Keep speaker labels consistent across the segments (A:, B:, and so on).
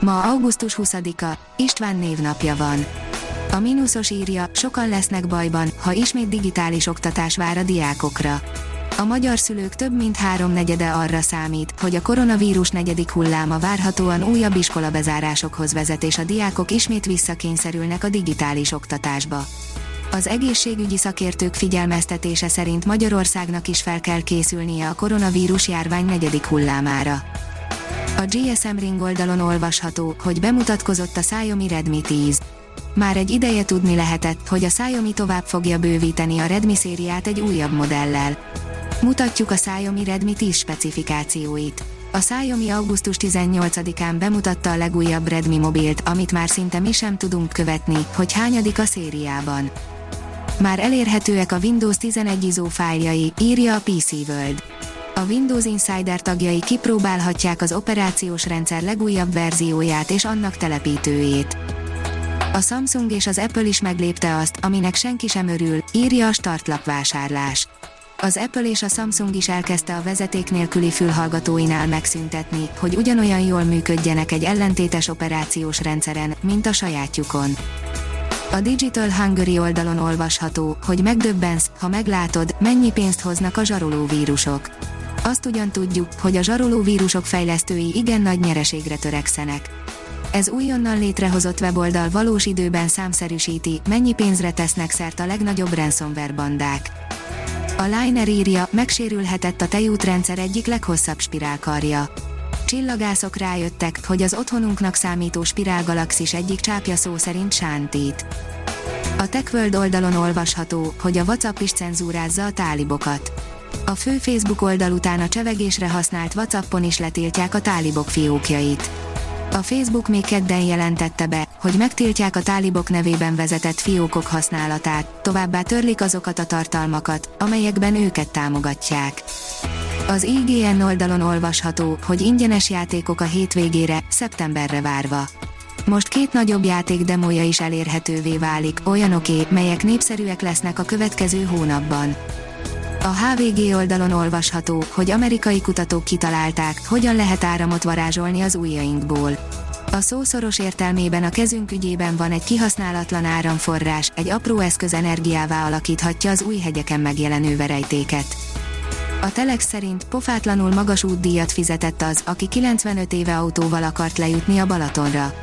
A: Ma augusztus 20-a, István névnapja van. A mínuszos írja, sokan lesznek bajban, ha ismét digitális oktatás vár a diákokra. A magyar szülők több mint háromnegyede arra számít, hogy a koronavírus negyedik hulláma várhatóan újabb iskolabezárásokhoz vezet és a diákok ismét visszakényszerülnek a digitális oktatásba. Az egészségügyi szakértők figyelmeztetése szerint Magyarországnak is fel kell készülnie a koronavírus járvány negyedik hullámára. A GSM Ring oldalon olvasható, hogy bemutatkozott a Xiaomi Redmi 10. Már egy ideje tudni lehetett, hogy a Xiaomi tovább fogja bővíteni a Redmi szériát egy újabb modellel. Mutatjuk a Xiaomi Redmi 10 specifikációit. A Xiaomi augusztus 18-án bemutatta a legújabb Redmi mobilt, amit már szinte mi sem tudunk követni, hogy hányadik a szériában. Már elérhetőek a Windows 11 izó fájljai, írja a PC World. A Windows Insider tagjai kipróbálhatják az operációs rendszer legújabb verzióját és annak telepítőjét. A Samsung és az Apple is meglépte azt, aminek senki sem örül, írja a startlap vásárlás. Az Apple és a Samsung is elkezdte a vezeték nélküli fülhallgatóinál megszüntetni, hogy ugyanolyan jól működjenek egy ellentétes operációs rendszeren, mint a sajátjukon. A Digital Hungary oldalon olvasható, hogy megdöbbensz, ha meglátod, mennyi pénzt hoznak a zsaroló vírusok. Azt ugyan tudjuk, hogy a zsaroló vírusok fejlesztői igen nagy nyereségre törekszenek. Ez újonnan létrehozott weboldal valós időben számszerűsíti, mennyi pénzre tesznek szert a legnagyobb ransomware bandák. A Liner írja, megsérülhetett a tejútrendszer egyik leghosszabb spirálkarja. Csillagászok rájöttek, hogy az otthonunknak számító spirálgalaxis egyik csápja szó szerint sántít. A TechWorld oldalon olvasható, hogy a WhatsApp is cenzúrázza a tálibokat. A fő Facebook oldal után a csevegésre használt WhatsAppon is letiltják a tálibok fiókjait. A Facebook még kedden jelentette be, hogy megtiltják a tálibok nevében vezetett fiókok használatát, továbbá törlik azokat a tartalmakat, amelyekben őket támogatják. Az IGN oldalon olvasható, hogy ingyenes játékok a hétvégére, szeptemberre várva. Most két nagyobb játék demója is elérhetővé válik, olyanoké, melyek népszerűek lesznek a következő hónapban. A HVG oldalon olvasható, hogy amerikai kutatók kitalálták, hogyan lehet áramot varázsolni az ujjainkból. A szószoros értelmében a kezünk ügyében van egy kihasználatlan áramforrás, egy apró eszköz energiává alakíthatja az új hegyeken megjelenő verejtéket. A Telex szerint pofátlanul magas útdíjat fizetett az, aki 95 éve autóval akart lejutni a Balatonra.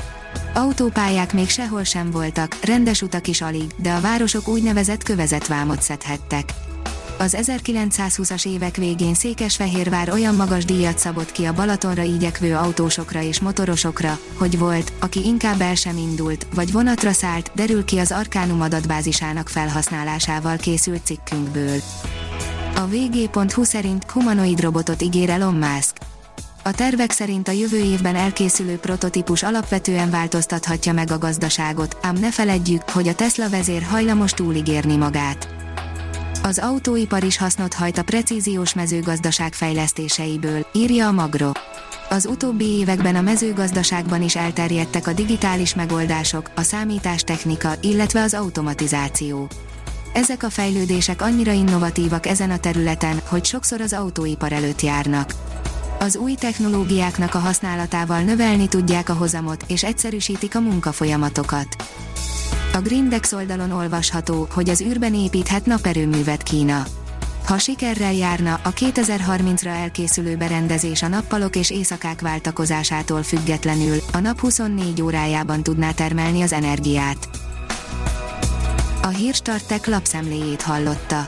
A: Autópályák még sehol sem voltak, rendes utak is alig, de a városok úgynevezett vámot szedhettek. Az 1920-as évek végén Székesfehérvár olyan magas díjat szabott ki a Balatonra igyekvő autósokra és motorosokra, hogy volt, aki inkább el sem indult, vagy vonatra szállt, derül ki az Arkánum adatbázisának felhasználásával készült cikkünkből. A vg.hu szerint humanoid robotot ígér Elon Musk. A tervek szerint a jövő évben elkészülő prototípus alapvetően változtathatja meg a gazdaságot, ám ne feledjük, hogy a Tesla vezér hajlamos túligérni magát. Az autóipar is hasznot hajt a precíziós mezőgazdaság fejlesztéseiből, írja a Magro. Az utóbbi években a mezőgazdaságban is elterjedtek a digitális megoldások, a számítástechnika, illetve az automatizáció. Ezek a fejlődések annyira innovatívak ezen a területen, hogy sokszor az autóipar előtt járnak. Az új technológiáknak a használatával növelni tudják a hozamot és egyszerűsítik a munkafolyamatokat. A Grindex oldalon olvasható, hogy az űrben építhet naperőművet Kína. Ha sikerrel járna, a 2030-ra elkészülő berendezés a nappalok és éjszakák váltakozásától függetlenül, a nap 24 órájában tudná termelni az energiát. A Hírstartek lapszemléjét hallotta.